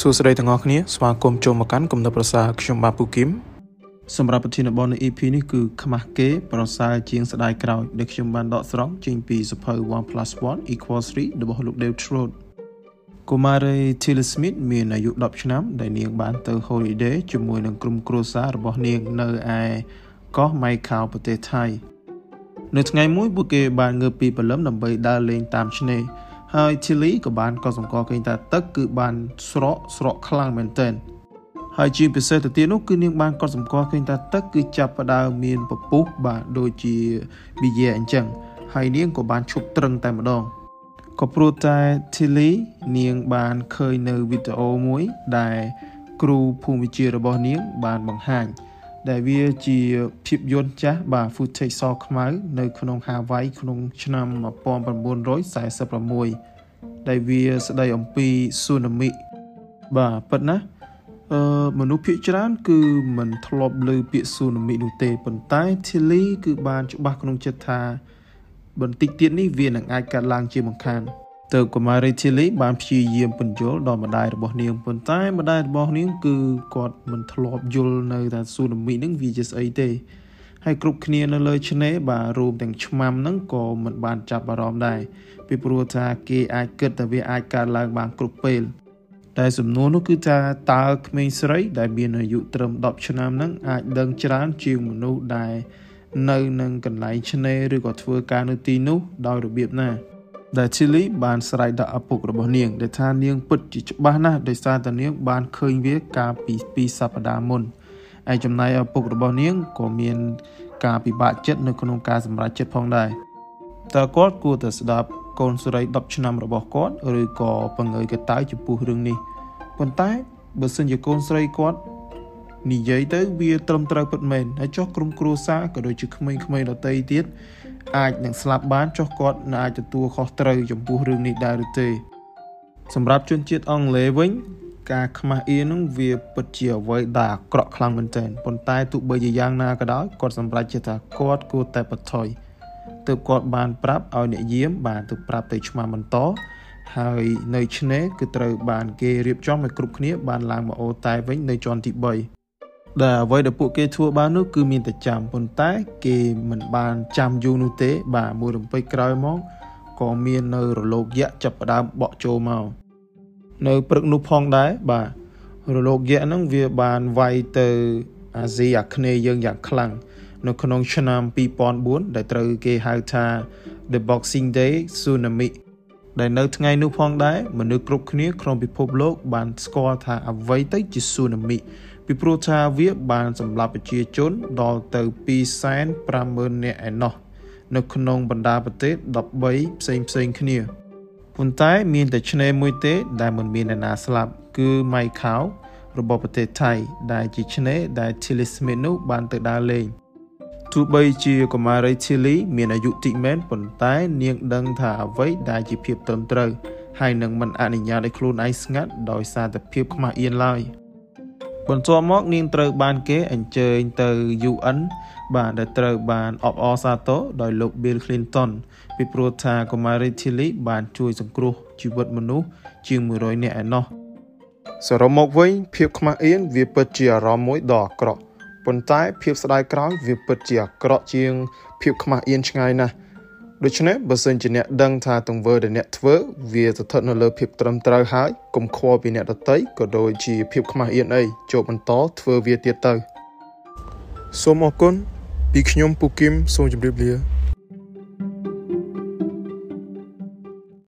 សួស្តីទាំងអស់គ្នាស្វាគមន៍ចូលមកកាន់គំនិតប្រសាខ្ញុំបាទពូគឹមសម្រាប់ប្រធានបទនៃ EP នេះគឺខ្មាស់គេ ប្រសើរជាងស្ដាយក្រោយដែលខ្ញុំបានដកស្រង់ចេញពីសភៅ1 1 equals 3របស់លោក Dave Trout កុមារី Taylor Smith មានអាយុ10ឆ្នាំ ដែលនាងបានទៅ holiday ជាមួយនឹងក្រុមគ្រួសាររបស់នាងនៅឯកោះ Maicao ប្រទេសថៃនៅថ្ងៃមួយពួកគេបានងើបពីព្រលឹមដើម្បីដើរលេងតាមឆ្នេរ ហើយ Chile ក៏បានកត់សម្គាល់ឃើញថាទឹកគឺបានស្រកស្រកខ្លាំងមែនទែនហើយជាពិសេសទៅទៀតនោះគឺនាងបានកត់សម្គាល់ឃើញថាទឹកគឺចាប់ផ្ដើមមានពពុះបាទដូចជាប៊ីយ៉ែអញ្ចឹងហើយនាងក៏បានឈប់ត្រឹងតែម្ដងក៏ព្រោះតែ Tilly នាងបានឃើញនៅវីដេអូមួយដែលគ្រូភូមិវិទ្យារបស់នាងបានបង្ហាញ ដែលវាជាភាពយន្តចាស់បាទ footage សខ្មៅនៅក្នុង Hawaii ក្នុងឆ្នាំ1946ដែលវាស្ដីអំពី tsunami បាទប៉ុន្តែអឺមនុស្សភាគច្រើន គឺមិនធ្លាប់ឮពាក្យ tsunami នោះទេប៉ុន្តែ Tilly គឺបានច្បាស់ក្នុងចិត្តថាបន្តិចទៀតនេះវានឹងអាចកាត់ឡើងជាមិនខាន ទៅកុមារីធីលីបានព្យាយាមពន្យល់ដល់ម្ដាយរបស់នាងប៉ុន្តែម្ដាយរបស់នាងគឺគាត់មិនធ្លាប់យល់នៅថាស៊ូណាមីនឹងវាជាស្អីទេហើយគ្រប់គ្នានៅលើឆ្នេរបាទរួមទាំងឆ្មាំហ្នឹងក៏មិនបានចាប់អារម្មណ៍ដែរពីព្រោះថាគេអាចគិតថាវាអាចកើតឡើងបានគ្រប់ពេលតែសំណួរនោះគឺថាតើក្មេងស្រី ដែលមានអាយុត្រឹម10ឆ្នាំហ្នឹងអាចដឹងច្រើនជាងមនុស្សដែលនៅនឹងកន្លែងឆ្នេរឬក៏ធ្វើការនៅទីនោះដោយរបៀបណា ដែល Chili បានស្រែកដាក់ឪពុករបស់នាងដែលថានាងពិតជាច្បាស់ណាស់ដោយសារតែនាងបានឃើញវាកាលពី2សប្តាហ៍មុនឯចំណែកឪពុករបស់នាងក៏មានការពិបាកចិត្តនៅក្នុងការសម្រេចចិត្តផងដែរតើគាត់គួរតែស្ដាប់កូនស្រី10ឆ្នាំរបស់គាត់ឬក៏បង្ងើយកតៅចំពោះរឿងនេះប៉ុន្តែបើសិនជាកូនស្រីគាត់ និយាយទៅវាត្រឹមត្រូវពិតមែនហើយចុះក្រុមគ្រួសារក៏ដូចជាក្មេងៗដទៃទៀតអាចនឹងស្លាប់បានចុះគាត់នឹងអាចទទួលខុសត្រូវចំពោះរឿងនេះដែរឬទេសម្រាប់ជនជាតិអង់គ្លេសវិញការខ្មាស់អៀននឹងវាពិតជាអ្វីដែលអាក្រក់ខ្លាំងមែនទែនប៉ុន្តែទោះបីជាយ៉ាងណាក៏ដោយគាត់សម្រេចចិត្តថាគាត់គួរតែបថុយទើបគាត់បានប្រាប់ឲ្យអ្នកយាមបានទៅប្រាប់ទៅឆ្មាំបន្តហើយនៅឆ្នេរគឺត្រូវបានគេរៀបចំឲ្យគ្រប់គ្នាបានឡើងមកអូតែវិញនៅជាន់ទី3 ដែលអ្វីដែលពួកគេធ្វើបាននោះគឺមានតែចាំប៉ុន្តែគេមិនបានចាំយូរនោះទេ បាទមួយរំពេចក្រោយមកក៏មាននៅរលកយក្សចាប់ផ្ដើមបក់ចូលមកនៅព្រឹកនោះផងដែរបាទរលកយក្សហ្នឹងវាបានវាយទៅអាស៊ីអាគ្នេយ៍យើងយ៉ាងខ្លាំងនៅក្នុងឆ្នាំ2004ដែលត្រូវគេហៅថា The Boxing Day Tsunami ដែលនៅថ្ងៃនោះផងដែរមនុស្សគ្រប់គ្នាក្នុងពិភពលោកបានស្គាល់ថាអ្វីទៅជា Tsunami ពីព្រោះថាវាបានសម្លាប់ប្រជាជនដល់ទៅ250,000នាក់ឯណោះនៅក្នុងបណ្ដាប្រទេស13ផ្សេងផ្សេងគ្នាប៉ុន្តែមានតែឆ្នេរមួយទេដែលមិនមានអ្នកណាស្លាប់គឺម៉ៃខាវរបស់ប្រទេសថៃ ដែលជាឆ្នេរដែល Tilly Smith នោះបានទៅដើរលេងទោះបីជាកុមារី Tilly មានអាយុតិចមែនប៉ុន្តែនាងដឹងថាអ្វីដែលជាភាពត្រឹមត្រូវហើយនឹងមិនអនុញ្ញាតឲ្យខ្លួនឯងស្ងាត់ដោយសារតែភាពខ្មាស់អៀនឡើយ។ បន្ទាប់មកនាងត្រូវបានគេអញ្ជើញទៅ UN បាទដែលត្រូវបានអបអរសាទរដោយលោក Bill Clinton ពីព្រោះថាកុមារី Tilly បានជួយសង្គ្រោះជីវិតមនុស្សជាង100នាក់ឯណោះសរុបមកវិញភាពខ្មាស់អៀនវាពិតជាអារម្មណ៍មួយដ៏អាក្រក់ប៉ុន្តែភាពស្ដាយក្រោយវាពិតជាអាក្រក់ជាងភាពខ្មាស់អៀនឆ្ងាយណាស់ ដូច្នេះបើសិនជាអ្នកដឹងថាទង្វើដែលអ្នកធ្វើវាស្ថិតនៅលើភាពត្រឹមត្រូវហើយកុំខ្វល់ពីអ្នកដទៃក៏ដូចជាភាពខ្មាស់អៀនអីចូលបន្តធ្វើវាទៀតទៅសូមអរគុណពីខ្ញុំពូគឹមសូមជម្រាបលា